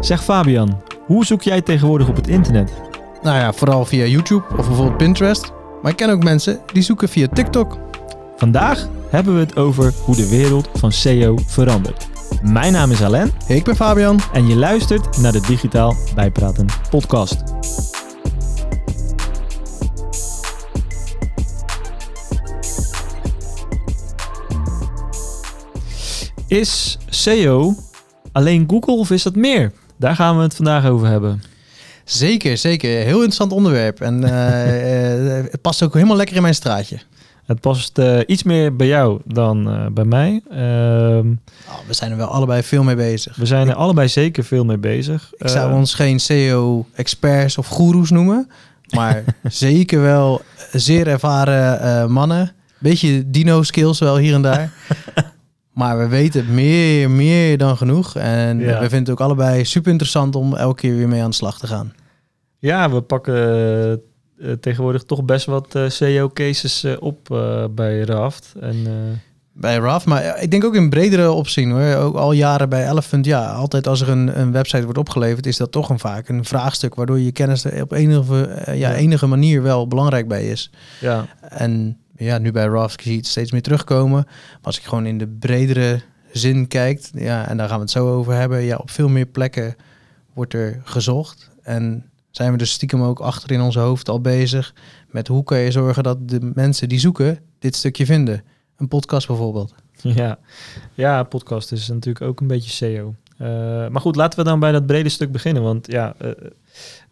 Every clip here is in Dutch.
Zeg Fabian, hoe zoek jij tegenwoordig op het internet? Nou ja, vooral via YouTube of bijvoorbeeld Pinterest. Maar ik ken ook mensen die zoeken via TikTok. Vandaag hebben we het over hoe de wereld van SEO verandert. Mijn naam is Alain Ik ben Fabian. en je luistert naar de Digitaal Bijpraten podcast. Is SEO alleen Google of is dat meer? Daar gaan we het vandaag over hebben. Zeker, zeker. Heel interessant onderwerp. En eh, eh, het past ook helemaal lekker in mijn straatje. Het past eh, iets meer bij jou dan bij mij. Ehm, Oh, we zijn er wel allebei veel mee bezig. we zijn er allebei zeker veel mee bezig. Ik zou ons geen SEO-experts of goeroes noemen. Maar zeker wel zeer ervaren mannen. Beetje dino-skills wel hier en daar. Maar we weten meer, meer dan genoeg. En Ja. we vinden het ook allebei super interessant om elke keer weer mee aan de slag te gaan. Ja, we pakken eh, eh, tegenwoordig toch best wat SEO-cases eh, op eh, bij Raft. En, Bij RAF, maar ik denk ook in bredere opzien hoor. Ook al jaren bij Elephant, ja, altijd als er een, een website wordt opgeleverd, is dat toch een vaak een vraagstuk waardoor je kennis er op enige, ja, Ja. enige manier wel belangrijk bij is. ja, En ja, nu bij RAF zie je het steeds meer terugkomen. Maar als ik gewoon in de bredere zin kijkt, ja, en daar gaan we het zo over hebben, ja, op veel meer plekken wordt er gezocht. En zijn we dus stiekem ook achter in ons hoofd al bezig met hoe kan je zorgen dat de mensen die zoeken dit stukje vinden. Een podcast bijvoorbeeld. ja. ja, podcast is natuurlijk ook een beetje SEO. Eh, maar goed, laten we dan bij dat brede stuk beginnen. Want ja, eh,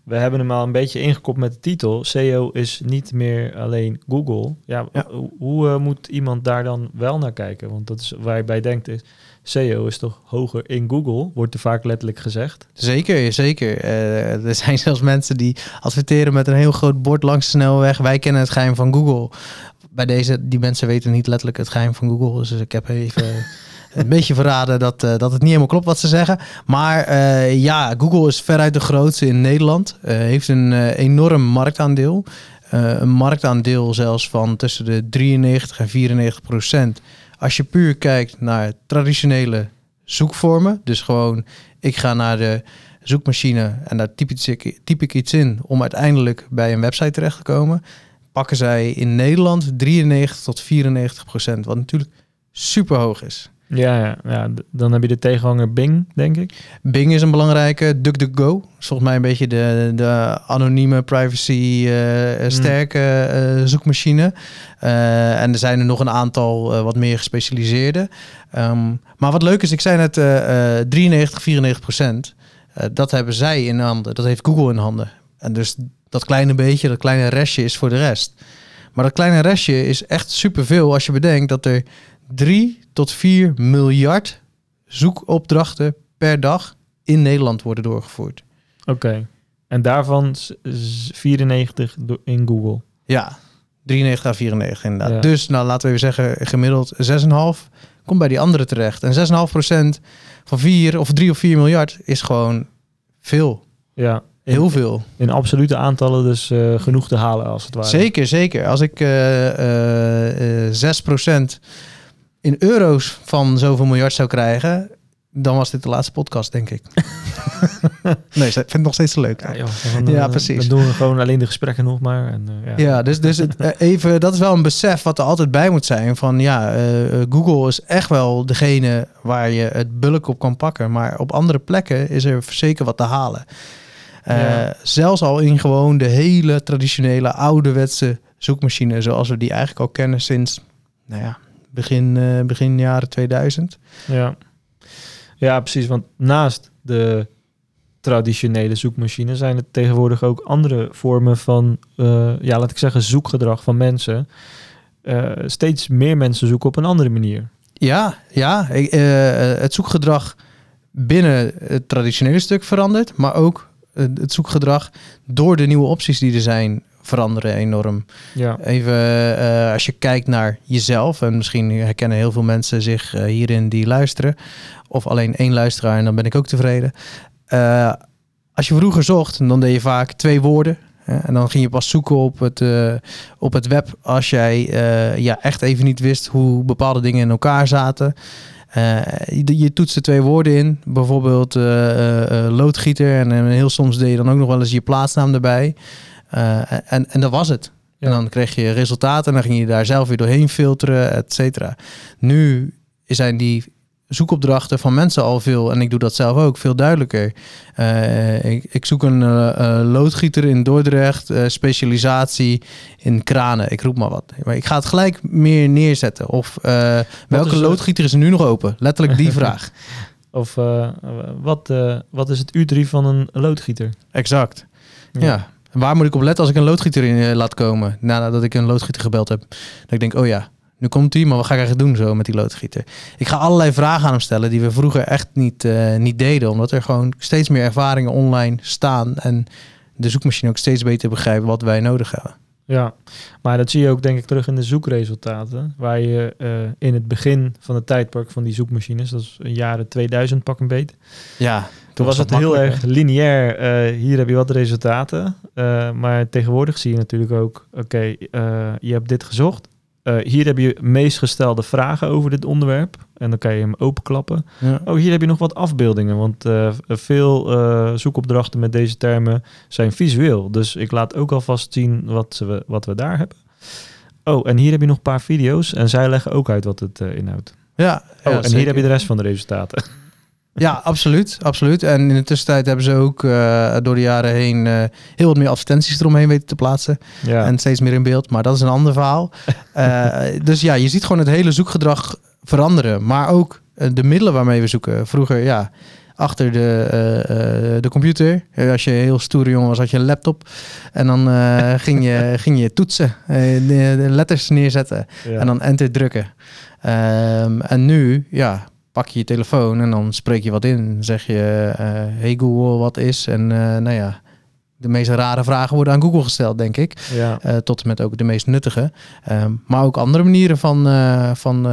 we hebben hem al een beetje ingekopt met de titel. SEO is niet meer alleen Google. Ja, Ja. Hoe, hoe, eh, moet iemand daar dan wel naar kijken? Want dat is waar je bij denkt is... SEO is toch hoger in Google, wordt er vaak letterlijk gezegd. Zeker, zeker. Eh, er zijn zelfs mensen die adverteren met een heel groot bord langs de snelweg. Wij kennen het geheim van Google. Bij deze, die mensen weten niet letterlijk het geheim van Google. Dus ik heb even een beetje verraden dat, eh, dat het niet helemaal klopt wat ze zeggen. Maar eh, ja, Google is veruit de grootste in Nederland. Eh, heeft een enorm marktaandeel. Een marktaandeel zelfs van tussen de 93 en 94 procent. Als je puur kijkt naar traditionele zoekvormen. Dus gewoon, ik ga naar de zoekmachine en daar typ, ik, typ ik iets in om uiteindelijk bij een website terecht te komen. Pakken zij in Nederland 93 tot 94 procent. Wat natuurlijk super hoog is. Ja, ja, ja, dan heb je de tegenhanger Bing, denk ik. Bing is een belangrijke. DuckDuckGo is volgens mij een beetje de, de anonieme privacy eh, sterke eh, zoekmachine. Eh, en er zijn er nog een aantal wat meer gespecialiseerde. Ehm, maar wat leuk is, ik zei net eh, eh, 93, 94 procent. Dat hebben zij in handen. Dat heeft Google in handen. En dus dat kleine beetje, dat kleine restje is voor de rest. Maar dat kleine restje is echt superveel als je bedenkt dat er 3 tot 4 miljard zoekopdrachten per dag in Nederland worden doorgevoerd. Oké. En daarvan s- s- 94 do- in Google. Ja, 93 à 94 inderdaad. Ja. Dus nou laten we even zeggen gemiddeld 6,5 komt bij die andere terecht. En 6,5 procent van 4 of 3 of 4 miljard is gewoon veel. Ja. Heel veel. In absolute aantallen dus eh, genoeg te halen als het ware. Zeker, zeker. Als ik eh, eh, 6 procent in euro's van zoveel miljard zou krijgen, dan was dit de laatste podcast, denk ik. nee, ik vind het nog steeds leuk. Ja, joh, dan, Ja, eh, precies. Dan doen we gewoon alleen de gesprekken nog maar. En, eh, ja. Ja, dus, dus het, eh, even, dat is wel een besef wat er altijd bij moet zijn. Van ja, Google is echt wel degene waar je het bulk op kan pakken. Maar op andere plekken is er zeker wat te halen. Ja. Zelfs al in gewoon de hele traditionele ouderwetse zoekmachine. Zoals we die eigenlijk al kennen sinds nou ja, begin, eh, begin jaren 2000. Ja. ja, precies. Want naast de traditionele zoekmachine zijn er tegenwoordig ook andere vormen van, eh, ja, laat ik zeggen, zoekgedrag van mensen. Eh, steeds meer mensen zoeken op een andere manier. Ja, ja ik, het zoekgedrag binnen het traditionele stuk verandert, maar ook het zoekgedrag door de nieuwe opties die er zijn veranderen enorm. Ja, Even eh, als je kijkt naar jezelf, en misschien herkennen heel veel mensen zich eh, hierin die luisteren, of alleen één luisteraar en dan ben ik ook tevreden. Eh, als je vroeger zocht, dan deed je vaak twee woorden. hè, en dan ging je pas zoeken op het, op het web als jij ja, echt even niet wist hoe bepaalde dingen in elkaar zaten. Je, je toetste twee woorden in, bijvoorbeeld loodgieter en, eh, heel soms deed je dan ook nog wel eens je plaatsnaam erbij. Eh, en, en dat was het. Ja. En dan kreeg je resultaten en dan ging je daar zelf weer doorheen filteren, et cetera. Nu zijn die zoekopdrachten van mensen al veel, en ik doe dat zelf ook, veel duidelijker. Eh, ik, ik zoek een eh, loodgieter in Dordrecht, specialisatie in kranen, ik roep maar wat. Maar ik ga het gelijk meer neerzetten. Of welke is, loodgieter is er nu nog open? Letterlijk die vraag. Of wat, wat is het U3 van een loodgieter? Exact. Ja. Waar moet ik op letten als ik een loodgieter in eh, laat komen? Nadat ik een loodgieter gebeld heb. Dat ik denk, oh ja, nu komt hij, maar wat ga ik eigenlijk doen zo met die loodgieter? Ik ga allerlei vragen aan hem stellen die we vroeger echt niet, eh, niet deden. Omdat er gewoon steeds meer ervaringen online staan. En de zoekmachine ook steeds beter begrijpt wat wij nodig hebben. Ja, maar dat zie je ook denk ik terug in de zoekresultaten. Waar je eh, in het begin van het tijdperk van die zoekmachines, dat is een jaren 2000 pak een beet. Ja, Toen was het heel erg lineair. eh, hier heb je wat resultaten. Eh, maar tegenwoordig zie je natuurlijk ook, oké, eh, je hebt dit gezocht. Hier heb je meest gestelde vragen over dit onderwerp. En dan kan je hem openklappen. Ja. Oh, hier heb je nog wat afbeeldingen. Want veel zoekopdrachten met deze termen zijn visueel. Dus ik laat ook alvast zien wat we, wat we daar hebben. Oh, en hier heb je nog een paar video's. En zij leggen ook uit wat het inhoudt. Ja, Oh, ja, en zeker. hier heb je de rest van de resultaten. Ja, absoluut, absoluut. En in de tussentijd hebben ze ook eh, door de jaren heen eh, heel wat meer advertenties eromheen weten te plaatsen. ja. En steeds meer in beeld, maar dat is een ander verhaal. Eh, dus ja, je ziet gewoon het hele zoekgedrag veranderen. Maar ook de middelen waarmee we zoeken. Vroeger, ja, achter de, de computer. Als je heel stoere jongen was, had je een laptop. En dan ging, je, ging je toetsen, de, de letters neerzetten. ja. En dan enter drukken. Ehm, en nu, ja, pak je je telefoon en dan spreek je wat in. Dan zeg je, eh, hey Google, wat is? En eh, nou ja, de meest rare vragen worden aan Google gesteld, denk ik. ja. Eh, tot en met ook de meest nuttige. Maar ook andere manieren van, van,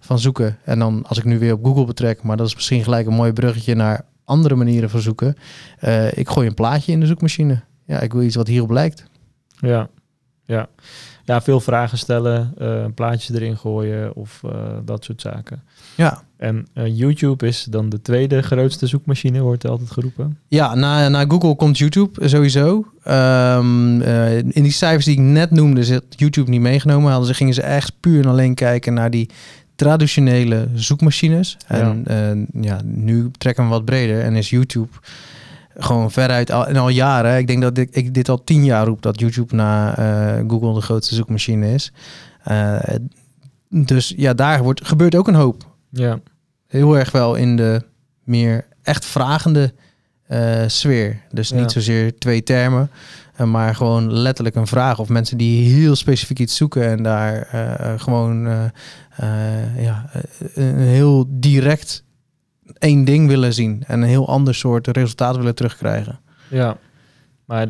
van zoeken. En dan als ik nu weer op Google betrek, maar dat is misschien gelijk een mooi bruggetje naar andere manieren van zoeken. Ik gooi een plaatje in de zoekmachine. Ja, ik wil iets wat hierop lijkt. Ja, ja. ja veel vragen stellen, eh plaatjes erin gooien of eh, dat soort zaken. Ja. En eh, YouTube is dan de tweede grootste zoekmachine, wordt altijd geroepen. Ja, na, na Google komt YouTube sowieso. Ehm, eh, in die cijfers die ik net noemde, zit YouTube niet meegenomen. Hadden ze, gingen ze echt puur en alleen kijken naar die traditionele zoekmachines. En ja, nu trekken we wat breder en is YouTube gewoon veruit al, en al jaren. Ik denk dat ik, ik dit al tien jaar roep dat YouTube na eh, Google de grootste zoekmachine is. Eh, dus ja, daar wordt, gebeurt ook een hoop Ja, heel erg wel in de meer echt vragende eh, sfeer. Dus Ja. niet zozeer twee termen, maar gewoon letterlijk een vraag. Of mensen die heel specifiek iets zoeken en daar gewoon ja, een heel direct één ding willen zien. En een heel ander soort resultaat willen terugkrijgen. ja. Maar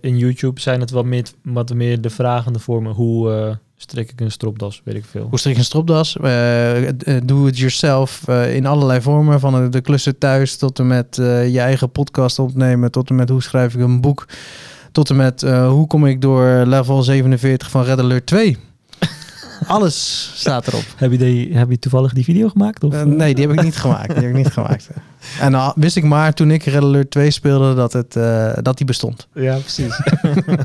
in YouTube zijn het wat meer, wat meer de vragende vormen. Hoe eh strik ik een stropdas, weet ik veel. Hoe strik je een stropdas? Eh, doe het yourself in allerlei vormen. Van de, klussen thuis tot en met je eigen podcast opnemen. Tot en met hoe schrijf ik een boek. Tot en met hoe kom ik door level 47 van Red Alert 2. Alles staat erop. Heb je, die, heb je toevallig die video gemaakt? Of, Eh, eh? nee, die heb ik niet gemaakt. Die heb ik niet gemaakt. En dan wist ik maar toen ik Red Alert 2 speelde dat, het, eh, dat die bestond. Ja, precies.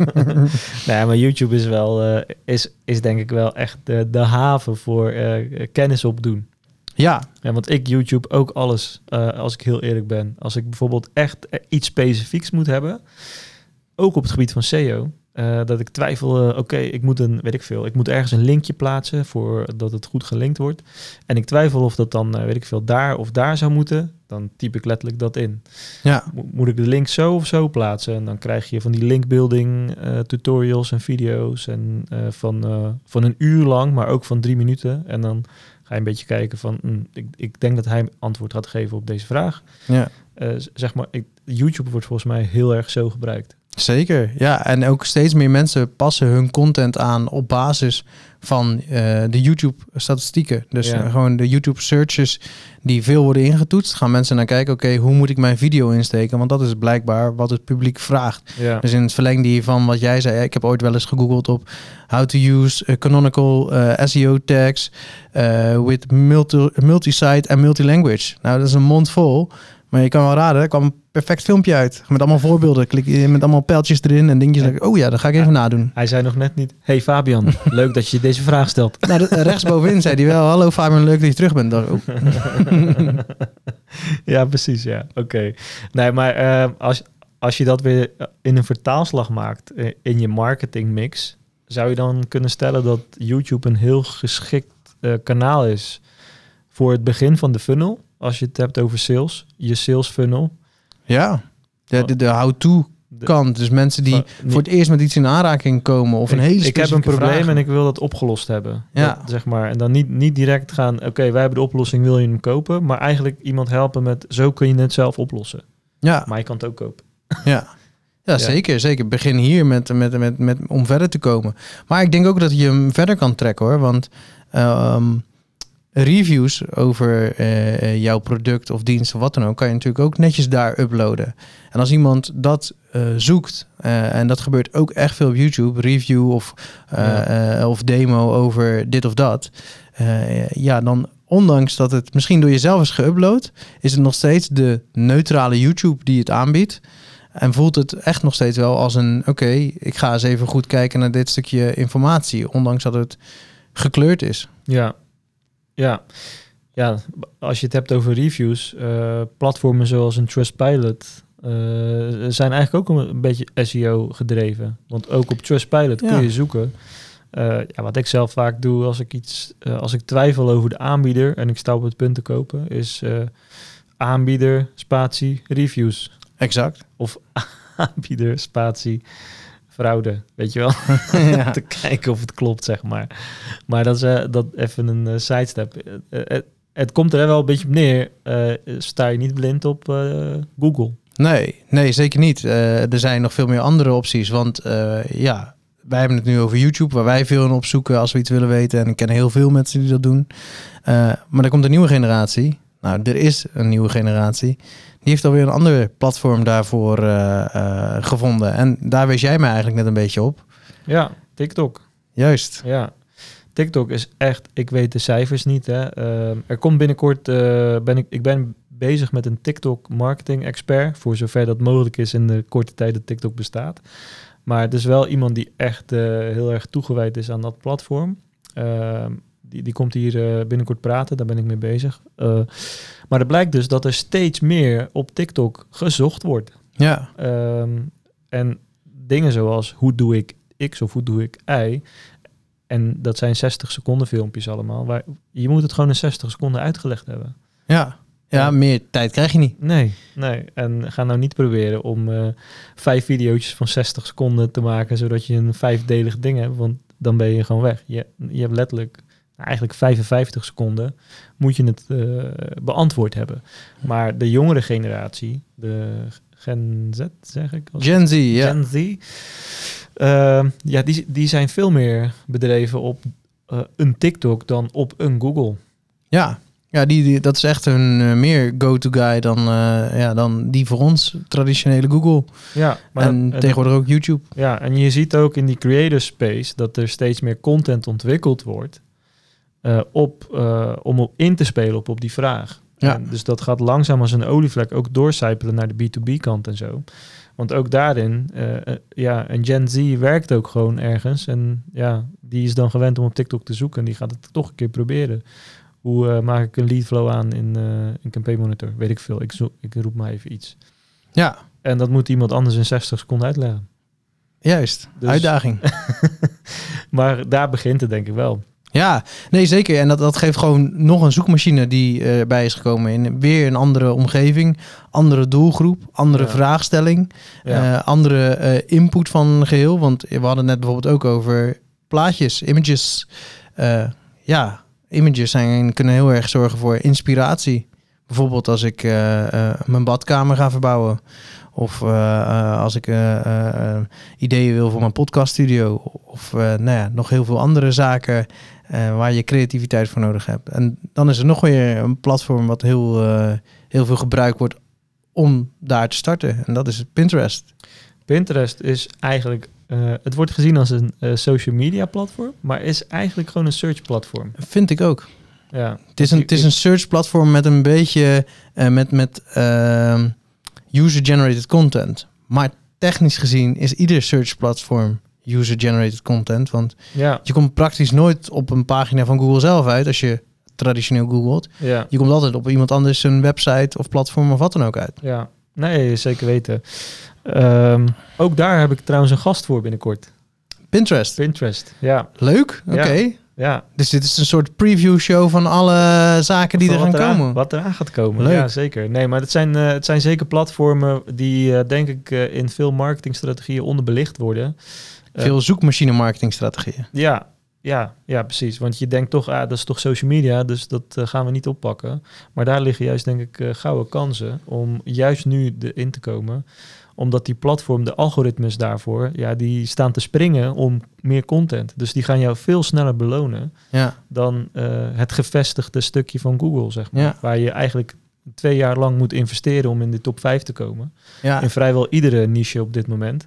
nee, maar YouTube is wel, eh, is, is denk ik wel echt de, de haven voor eh, kennis opdoen. Ja, Ja, want ik YouTube ook alles, eh, als ik heel eerlijk ben. Als ik bijvoorbeeld echt iets specifieks moet hebben, ook op het gebied van SEO, eh, dat ik twijfel, eh, oké, ik moet een, weet ik veel, ik moet ergens een linkje plaatsen voor dat het goed gelinkt wordt. En ik twijfel of dat dan, eh, weet ik veel, daar of daar zou moeten. Dan typ ik letterlijk dat in. ja, Mo- moet ik de link zo of zo plaatsen? En dan krijg je van die linkbuilding tutorials en video's en van, van een uur lang, maar ook van drie minuten. En dan ga je een beetje kijken van, hm, ik, ik denk dat hij antwoord gaat geven op deze vraag. ja. Zeg maar, ik, YouTube wordt volgens mij heel erg zo gebruikt. Zeker, ja. En ook steeds meer mensen passen hun content aan op basis van eh, de YouTube-statistieken. Dus Ja. eh, gewoon de YouTube-searches die veel worden ingetoetst. Gaan mensen naar kijken, oké, hoe moet ik mijn video insteken? Want dat is blijkbaar wat het publiek vraagt. Ja. Dus in het verlengde hiervan wat jij zei, ik heb ooit wel eens gegoogeld op how to use eh, canonical SEO tags with multi- multi-site en multilanguage. Nou, dat is een mond vol. Maar je kan wel raden, er kwam een perfect filmpje uit. Met allemaal voorbeelden. Klik je met allemaal pijltjes erin en dingetjes. Ja. Oh ja, dat ga ik even nadoen. Hij zei nog net niet, hey Fabian, leuk dat je deze vraag stelt. Nou, eh, rechtsbovenin zei hij wel, hallo Fabian, leuk dat je terug bent. Oh. ja, precies, ja. Oké. Nee, maar eh, als, als je dat weer in een vertaalslag maakt eh, in je marketingmix, zou je dan kunnen stellen dat YouTube een heel geschikt eh, kanaal is voor het begin van de funnel, als je het hebt over sales, je sales funnel. Ja, de, de, de how-to De- kant. Dus mensen die voor het eerst met iets in aanraking komen of een ik, hele ik heb een probleem en ik wil dat opgelost hebben. Ja. Dat, zeg maar. En dan niet, niet direct gaan, oké, wij hebben de oplossing, wil je hem kopen? Maar eigenlijk iemand helpen met, zo kun je het zelf oplossen. Ja, Maar je kan het ook kopen. Ja. Ja, zeker, zeker. Begin hier met, met, met, met, om verder te komen. Maar ik denk ook dat je hem verder kan trekken hoor. Want ehm, reviews over eh, eh, jouw product of dienst of wat dan ook, kan je natuurlijk ook netjes daar uploaden. En als iemand dat eh, zoekt, en dat gebeurt ook echt veel op YouTube, review of, Ja. of demo over dit of dat. ja, dan ondanks dat het misschien door jezelf is geüpload, is het nog steeds de neutrale YouTube die het aanbiedt. En voelt het echt nog steeds wel als een, oké, ik ga eens even goed kijken naar dit stukje informatie, ondanks dat het gekleurd is. Ja, ja. Ja, als je het hebt over reviews, eh, platformen zoals een Trustpilot eh, zijn eigenlijk ook een, een beetje SEO gedreven. Want ook op Trustpilot Ja. kun je zoeken. Eh, ja, wat ik zelf vaak doe als ik iets, als ik twijfel over de aanbieder en ik sta op het punt te kopen, is aanbieder spatie reviews Exact. of aanbieder spatie fraude, weet je wel? ja. te kijken of het klopt, zeg maar. Maar dat is eh, dat even een eh, sidestep. Eh, het, het komt er wel een beetje op neer. sta je niet blind op Google. Nee, nee, zeker niet. Er zijn nog veel meer andere opties. Want ja, wij hebben het nu over YouTube, waar wij veel in opzoeken als we iets willen weten. En ik ken heel veel mensen die dat doen. Maar er komt een nieuwe generatie. Nou, er is een nieuwe generatie. Die heeft alweer een ander platform daarvoor eh, eh, gevonden. En daar wees jij mij eigenlijk net een beetje op. Ja, TikTok. Juist. Ja. TikTok is echt, ik weet de cijfers niet. Hè. Eh, er komt binnenkort, ben ik, ik ben bezig met een TikTok marketing expert, voor zover dat mogelijk is in de korte tijd dat TikTok bestaat. Maar het is wel iemand die echt heel erg toegewijd is aan dat platform. Ehm, die, die komt hier eh, binnenkort praten, daar ben ik mee bezig. Eh, maar het blijkt dus dat er steeds meer op TikTok gezocht wordt. Ja, Ehm, en dingen zoals hoe doe ik X of hoe doe ik Y. En dat zijn 60 seconden filmpjes allemaal. Waar, je moet het gewoon in 60 seconden uitgelegd hebben. ja. Ja, meer tijd krijg je niet. Nee, nee. En ga nou niet proberen om eh, vijf video's van 60 seconden te maken, zodat je een vijfdelig ding hebt. Want dan ben je gewoon weg. Je, je hebt letterlijk eigenlijk 55 seconden moet je het eh, beantwoord hebben. Maar de jongere generatie, de Gen Z zeg ik. als- Gen Z, ja. Gen Z. Ehm, ja, die, die zijn veel meer bedreven op eh, een TikTok dan op een Google. Ja, ja die, die, dat is echt een eh, meer go-to guy dan, ja, dan die voor ons traditionele Google. Ja, maar en tegenwoordig ook YouTube. Ja, en je ziet ook in die creator space dat er steeds meer content ontwikkeld wordt eh, op, eh, om op in te spelen op, op die vraag. Ja. En dus dat gaat langzaam als een olievlek ook doorcijpelen naar de B2B kant en zo. Want ook daarin, eh, ja, een Gen Z werkt ook gewoon ergens. En ja, die is dan gewend om op TikTok te zoeken. En die gaat het toch een keer proberen. Hoe maak ik een lead flow aan in, in Campaign Monitor? Weet ik veel. Ik, zoek, ik roep maar even iets. Ja, En dat moet iemand anders in 60 seconden uitleggen. juist. Dus- Uitdaging. Maar daar begint het denk ik wel. Ja, nee zeker. En dat, dat geeft gewoon nog een zoekmachine die eh, bij is gekomen in weer een andere omgeving, andere doelgroep, andere Ja. vraagstelling, Ja. eh, andere eh, input van geheel. Want we hadden net bijvoorbeeld ook over plaatjes, images. Ja, images zijn, kunnen heel erg zorgen voor inspiratie. Bijvoorbeeld als ik mijn badkamer ga verbouwen. Of als ik ideeën wil voor mijn podcaststudio. Of nou ja, nog heel veel andere zaken eh, waar je creativiteit voor nodig hebt. En dan is er nog weer een platform wat heel, eh, heel veel gebruikt wordt om daar te starten. En dat is Pinterest. Pinterest is eigenlijk, eh, het wordt gezien als een social media platform, maar is eigenlijk gewoon een search platform. Vind ik ook. Ja, Het is een, het is een search platform met een beetje met, met ehm, user-generated content. Maar technisch gezien is ieder search platform user-generated content. Want ja, je komt praktisch nooit op een pagina van Google zelf uit als je traditioneel googelt. ja, Je komt altijd op iemand anders een website of platform of wat dan ook uit. ja. Nee, zeker weten. Ehm, ook daar heb ik trouwens een gast voor binnenkort. Pinterest. Pinterest. Ja, Leuk, oké. Ja. ja. Dus dit is een soort preview show van alle zaken die er gaan eraan- komen. Wat eraan gaat komen. Leuk. Ja, zeker. Nee, maar het zijn, eh, het zijn zeker platformen die, eh, denk ik, eh, in veel marketingstrategieën onderbelicht worden. Eh, Veel zoekmachine marketingstrategieën. Ja, ja, ja, precies. Want je denkt toch, ah, dat is toch social media, dus dat eh, gaan we niet oppakken. Maar daar liggen juist, denk ik, eh, gouden kansen om juist nu erin te komen. Omdat die platform, de algoritmes daarvoor, ja, die staan te springen om meer content. Dus die gaan jou veel sneller belonen Ja, dan het gevestigde stukje van Google, zeg maar. Ja. Waar je eigenlijk twee jaar lang moet investeren om in de top 5 te komen. ja. In vrijwel iedere niche op dit moment.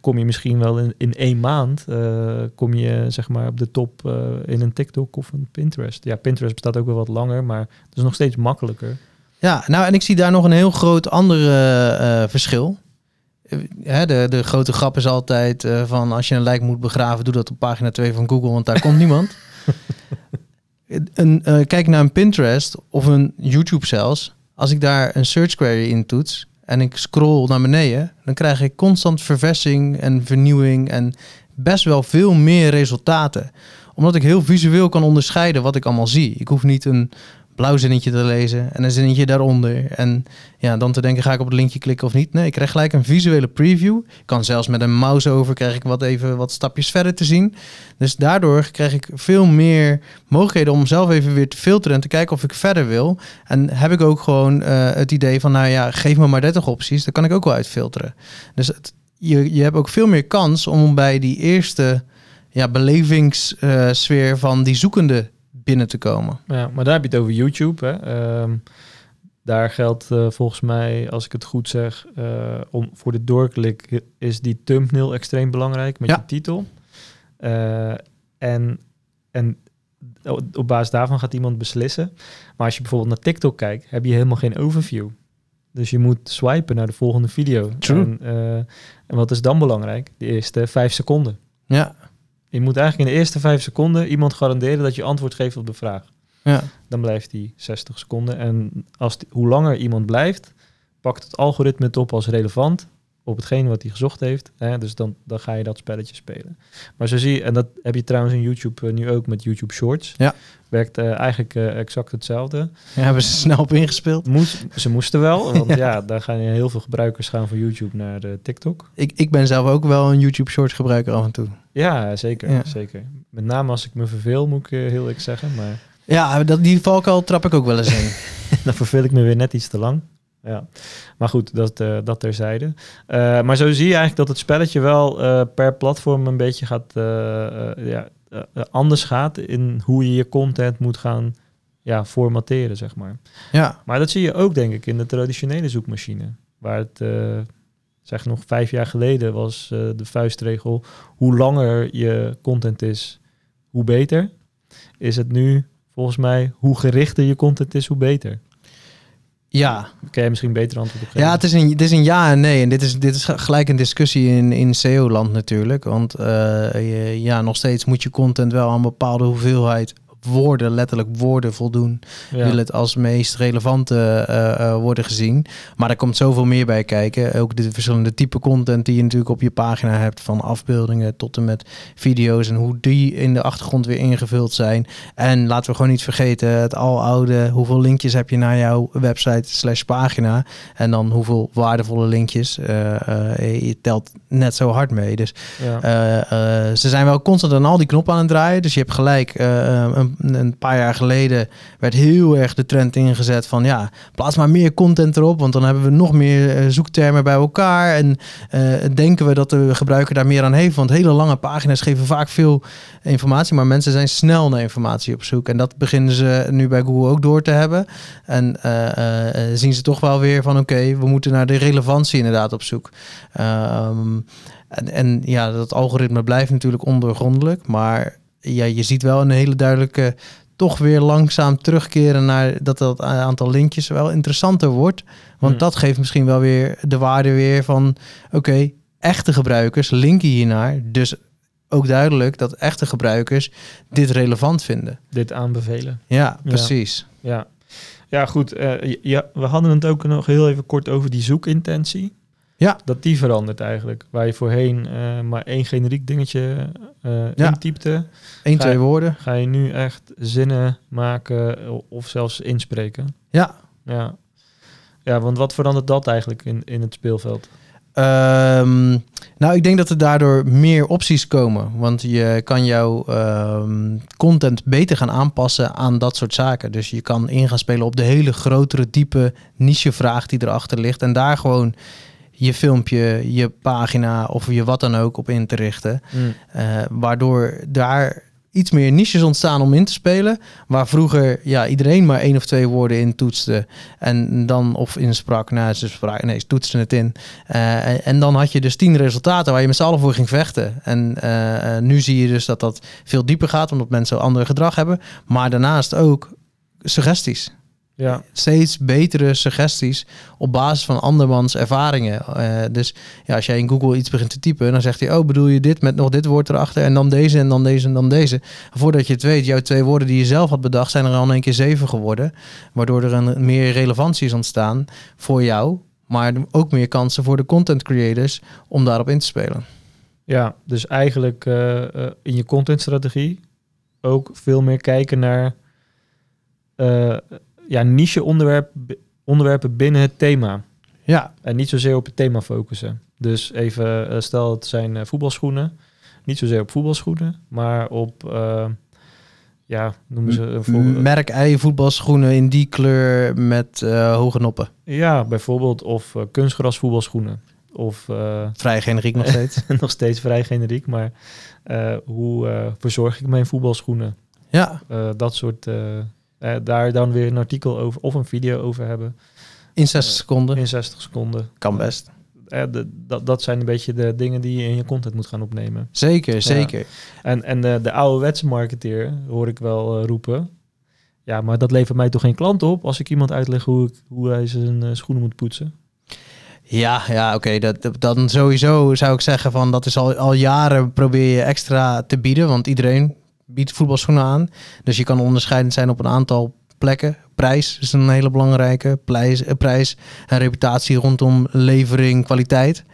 Kom je misschien wel in, in één maand, eh, kom je zeg maar op de top eh, in een TikTok of een Pinterest. Ja, Pinterest bestaat ook wel wat langer, maar het is nog steeds makkelijker. Ja, nou en ik zie daar nog een heel groot andere eh, verschil. Hè, de, de grote grap is altijd van als je een lijk moet begraven, doe dat op pagina 2 van Google, want daar komt niemand. Een, eh, kijk naar een Pinterest of een YouTube zelfs. Als ik daar een search query in toets en ik scroll naar beneden, dan krijg ik constant verversing en vernieuwing en best wel veel meer resultaten. Omdat ik heel visueel kan onderscheiden wat ik allemaal zie. Ik hoef niet een blauw zinnetje te lezen en een zinnetje daaronder. En ja, dan te denken, ga ik op het linkje klikken of niet? Nee, ik krijg gelijk een visuele preview. Ik kan zelfs met een mouse over, krijg ik wat even wat stapjes verder te zien. Dus daardoor krijg ik veel meer mogelijkheden om zelf even weer te filteren en te kijken of ik verder wil. En heb ik ook gewoon eh, het idee van, nou ja, geef me maar 30 opties, dan kan ik ook wel uitfilteren. Dus je, je hebt ook veel meer kans om bij die eerste ja, belevingssfeer van die zoekende binnen te komen. Ja, maar daar heb je het over YouTube. Hè. Ehm, daar geldt eh, volgens mij, als ik het goed zeg, eh, om voor de doorklik is die thumbnail extreem belangrijk met Ja. je titel. Eh, en, en op basis daarvan gaat iemand beslissen. Maar als je bijvoorbeeld naar TikTok kijkt, heb je helemaal geen overview. Dus je moet swipen naar de volgende video. True. En, en wat is dan belangrijk? De eerste vijf seconden. Ja, Je moet eigenlijk in de eerste vijf seconden iemand garanderen dat je antwoord geeft op de vraag ja. dan blijft die 60 seconden. En als die- hoe langer iemand blijft, pakt het algoritme het op als relevant op hetgeen wat hij gezocht heeft. Hè? Dus dan, dan ga je dat spelletje spelen. Maar zo zie je, en dat heb je trouwens in YouTube eh, nu ook met YouTube Shorts. Ja. Werkt eh, eigenlijk eh, exact hetzelfde. Daar hebben ze snel op ingespeeld. Moest, ze moesten wel, want Ja. ja. daar gaan heel veel gebruikers gaan van YouTube naar TikTok. Ik, ik ben zelf ook wel een YouTube Shorts gebruiker af en toe. Ja, zeker, Ja. zeker. Met name als ik me verveel, moet ik heel eerlijk zeggen. Maar Ja, dat, die valkuil trap ik ook wel eens in. dan verveel ik me weer net iets te lang. Ja, maar goed, dat, eh dat terzijde. Eh, maar zo zie je eigenlijk dat het spelletje wel eh, per platform een beetje gaat, ja, anders gaat in hoe je je content moet gaan ja, formateren, zeg maar. ja, Maar dat zie je ook, denk ik, in de traditionele zoekmachine. Waar het, zeg nog vijf jaar geleden was de vuistregel, hoe langer je content is, hoe beter. Is het nu, volgens mij, hoe gerichter je content is, hoe beter. Ja. Kan jij misschien beter antwoord op geven? Ja, het is, een, het is een ja en nee. En dit is, dit is gelijk een discussie in, in SEO-land natuurlijk. Want eh, je- ja, nog steeds moet je content wel aan een bepaalde hoeveelheid woorden, letterlijk woorden voldoen. Ja. Wil het als meest relevante eh, eh, worden gezien. Maar er komt zoveel meer bij kijken. Ook de verschillende type content die je natuurlijk op je pagina hebt. Van afbeeldingen tot en met video's. En hoe die in de achtergrond weer ingevuld zijn. En laten we gewoon niet vergeten het aloude. Hoeveel linkjes heb je naar jouw website slash pagina. En dan hoeveel waardevolle linkjes. eh, je telt net zo hard mee. Dus Ja. ze zijn wel constant aan al die knoppen aan het draaien. Dus je hebt gelijk een een, paar jaar geleden werd heel erg de trend ingezet van ja, plaats maar meer content erop, want dan hebben we nog meer eh, zoektermen bij elkaar. En eh, denken we dat de gebruiker daar meer aan heeft, want hele lange pagina's geven vaak veel informatie, maar mensen zijn snel naar informatie op zoek. En dat beginnen ze nu bij Google ook door te hebben. En eh, zien ze toch wel weer van oké, we moeten naar de relevantie inderdaad op zoek. Ehm, en, en ja, dat algoritme blijft natuurlijk ondoorgrondelijk, maar ja, je ziet wel een hele duidelijke toch weer langzaam terugkeren naar dat dat aantal linkjes wel interessanter wordt. Want Hmm. dat geeft misschien wel weer de waarde weer van oké, echte gebruikers linken hiernaar. Dus ook duidelijk dat echte gebruikers dit relevant vinden. Dit aanbevelen. Ja, precies. Ja, ja goed. eh, ja, we hadden het ook nog heel even kort over die zoekintentie. Ja. Dat die verandert eigenlijk. Waar je voorheen eh, maar één generiek dingetje eh Ja. intypte, Eén, twee je- woorden. ga je nu echt zinnen maken of zelfs inspreken. Ja. Ja. Ja, want wat verandert dat eigenlijk in, in het speelveld? Ehm, nou, ik denk dat er daardoor meer opties komen. Want je kan jouw ehm, content beter gaan aanpassen aan dat soort zaken. Dus je kan in gaan spelen op de hele grotere, diepe nichevraag die erachter ligt. En daar gewoon je filmpje, je pagina of je wat dan ook op in te richten. Eh, waardoor daar iets meer niches ontstaan om in te spelen. Waar vroeger ja, iedereen maar één of twee woorden in toetste. En dan of insprak. Nou, ze spraken, nee, ze toetsten het in. Eh, en, en dan had je dus tien resultaten waar je met z'n allen voor ging vechten. En eh, nu zie je dus dat dat veel dieper gaat, omdat mensen ander gedrag hebben. Maar daarnaast ook suggesties. Ja, Steeds betere suggesties op basis van andermans ervaringen. Eh, dus ja, als jij in Google iets begint te typen, dan zegt hij: Oh, bedoel je dit met nog dit woord erachter en dan deze en dan deze en dan deze. Voordat je het weet, jouw twee woorden die je zelf had bedacht, zijn er al in één keer zeven geworden. Waardoor er een meer relevantie is ontstaan voor jou, maar ook meer kansen voor de content creators om daarop in te spelen. ja dus eigenlijk eh, eh, in je contentstrategie ook veel meer kijken naar ja, niche onderwerp, onderwerpen binnen het thema. Ja, En niet zozeer op het thema focussen. Dus even, eh, stel het zijn eh, voetbalschoenen. Niet zozeer op voetbalschoenen, maar op, eh, ja, noemen ze een voorbeeld. merk ei voetbalschoenen in die kleur met hoge noppen. Ja, bijvoorbeeld. Of kunstgras voetbalschoenen. Of Vrij generiek nog steeds. nog steeds vrij generiek, maar hoe verzorg ik mijn voetbalschoenen? ja, dat soort, eh, eh, daar dan weer een artikel over of een video over hebben in 60 seconden. in 60 seconden. Kan best. Eh, de, dat, dat zijn een beetje de dingen die je in je content moet gaan opnemen. Zeker, zeker. En, en de, de ouderwetse marketeer hoor ik wel eh, roepen. Ja, maar dat levert mij toch geen klant op als ik iemand uitleg hoe, ik, hoe hij zijn eh, schoenen moet poetsen. Ja, ja oké. dat, dat- dan sowieso zou ik zeggen van dat is al, al jaren probeer je extra te bieden. Want iedereen biedt voetbalschoenen aan. Dus je kan onderscheidend zijn op een aantal plekken. Prijs is een hele belangrijke. Prijs, eh, prijs en reputatie rondom levering, kwaliteit.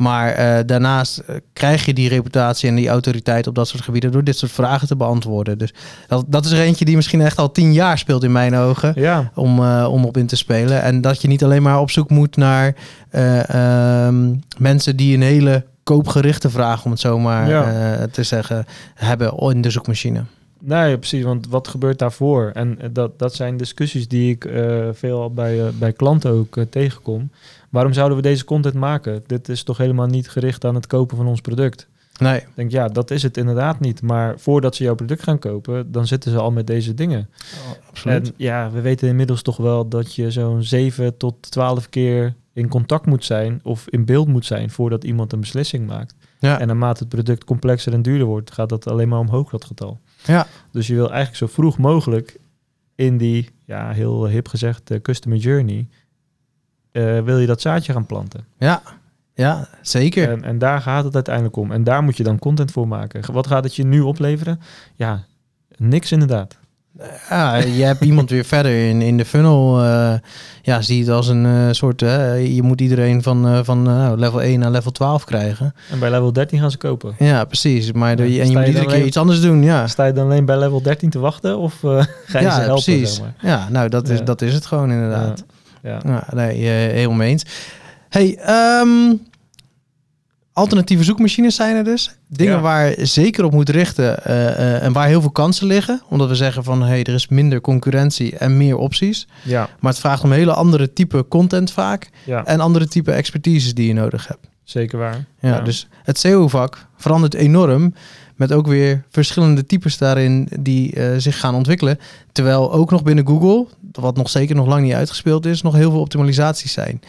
Maar eh, daarnaast eh, krijg je die reputatie en die autoriteit op dat soort gebieden door dit soort vragen te beantwoorden. Dus dat, dat is er eentje die misschien echt al tien jaar speelt in mijn ogen Ja, om, eh, om op in te spelen. En dat je niet alleen maar op zoek moet naar eh, ehm, mensen die een hele koopgerichte vraag, om het zo maar Ja. eh, te zeggen, hebben in de zoekmachine. nee, precies. Want wat gebeurt daarvoor? En eh, dat, dat zijn discussies die ik eh, veel bij, bij klanten ook tegenkom. Waarom zouden we deze content maken? Dit is toch helemaal niet gericht aan het kopen van ons product. Nee, Ik denk, ja, dat is het inderdaad niet. Maar voordat ze jouw product gaan kopen, dan zitten ze al met deze dingen. absoluut. En ja, we weten inmiddels toch wel dat je zo'n 7 tot 12 keer in contact moet zijn of in beeld moet zijn voordat iemand een beslissing maakt. ja. En naarmate het product complexer en duurder wordt, gaat dat alleen maar omhoog, dat getal. Ja. Dus je wil eigenlijk zo vroeg mogelijk in die, ja, heel hip gezegd, eh, customer journey, eh, wil je dat zaadje gaan planten. ja, ja, zeker. En, en daar gaat het uiteindelijk om. En daar moet je dan content voor maken. Wat gaat het je nu opleveren? Ja, niks inderdaad. Ja, je hebt iemand weer verder in, in de funnel. eh, ja, zie het als een eh, soort... je moet iedereen van, eh, van eh, level 1 naar level 12 krijgen. En bij level 13 gaan ze kopen. Ja, precies. Maar de- Ja, en je moet iedere keer alleen- iets anders doen, ja. Sta je dan alleen bij level 13 te wachten of ga je ja, ze helpen? precies. zeg maar? Ja, nou, dat is, Ja. dat is het gewoon inderdaad. Ja. Ja, nee, helemaal mee eens. Hey, ehm, alternatieve zoekmachines zijn er dus. Dingen Ja. waar zeker op moet richten eh, eh, en waar heel veel kansen liggen. Omdat we zeggen van, hey, er is minder concurrentie en meer opties. Ja, Maar het vraagt om hele andere type content vaak. ja En andere type expertise die je nodig hebt. zeker waar. Ja, dus het SEO-vak verandert enorm. Met ook weer verschillende types daarin die eh, zich gaan ontwikkelen. Terwijl ook nog binnen Google, wat nog zeker nog lang niet uitgespeeld is, nog heel veel optimalisaties zijn.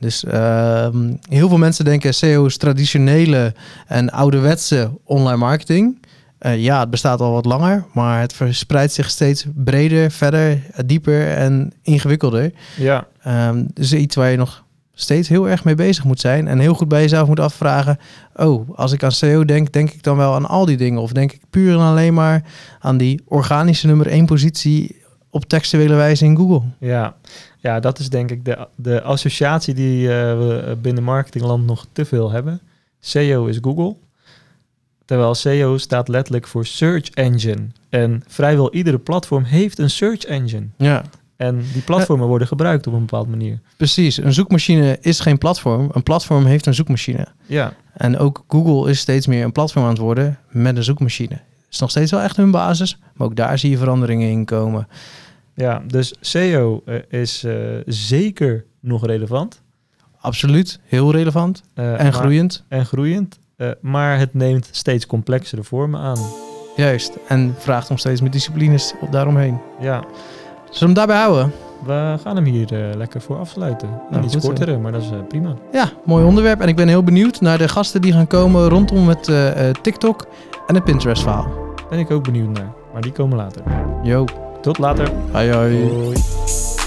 Dus ehm, heel veel mensen denken SEO is traditionele en ouderwetse online marketing. Eh, ja, het bestaat al wat langer, maar het verspreidt zich steeds breder, verder, dieper en ingewikkelder. Ja, Ehm, dus iets waar je nog steeds heel erg mee bezig moet zijn. En heel goed bij jezelf moet afvragen. Oh, als ik aan SEO denk, denk ik dan wel aan al die dingen? Of denk ik puur en alleen maar aan die organische nummer één positie op textuele wijze in Google? ja. ja, dat is denk ik de, de associatie die eh, we binnen marketingland nog te veel hebben. SEO is Google. Terwijl SEO staat letterlijk voor Search Engine. En vrijwel iedere platform heeft een Search Engine. Ja, En die platformen worden gebruikt op een bepaalde manier. precies. Een zoekmachine is geen platform. Een platform heeft een zoekmachine. Ja, En ook Google is steeds meer een platform aan het worden met een zoekmachine. Is nog steeds wel echt hun basis, maar ook daar zie je veranderingen in komen. ja dus SEO eh, is eh, zeker nog relevant. Absoluut, heel relevant eh, en maar- groeiend. En groeiend. maar het neemt steeds complexere vormen aan. Juist, en vraagt om steeds meer disciplines op daaromheen. Ja, Zullen we hem daarbij houden? We gaan hem hier eh, lekker voor afsluiten. Nou, iets goed zo. kortere, maar dat is eh, prima. Ja, mooi onderwerp. En ik ben heel benieuwd naar de gasten die gaan komen rondom het eh, TikTok en het Pinterest verhaal. Ben ik ook benieuwd naar. Maar die komen later. Yo, Tot later. hoi hoi. Hoi.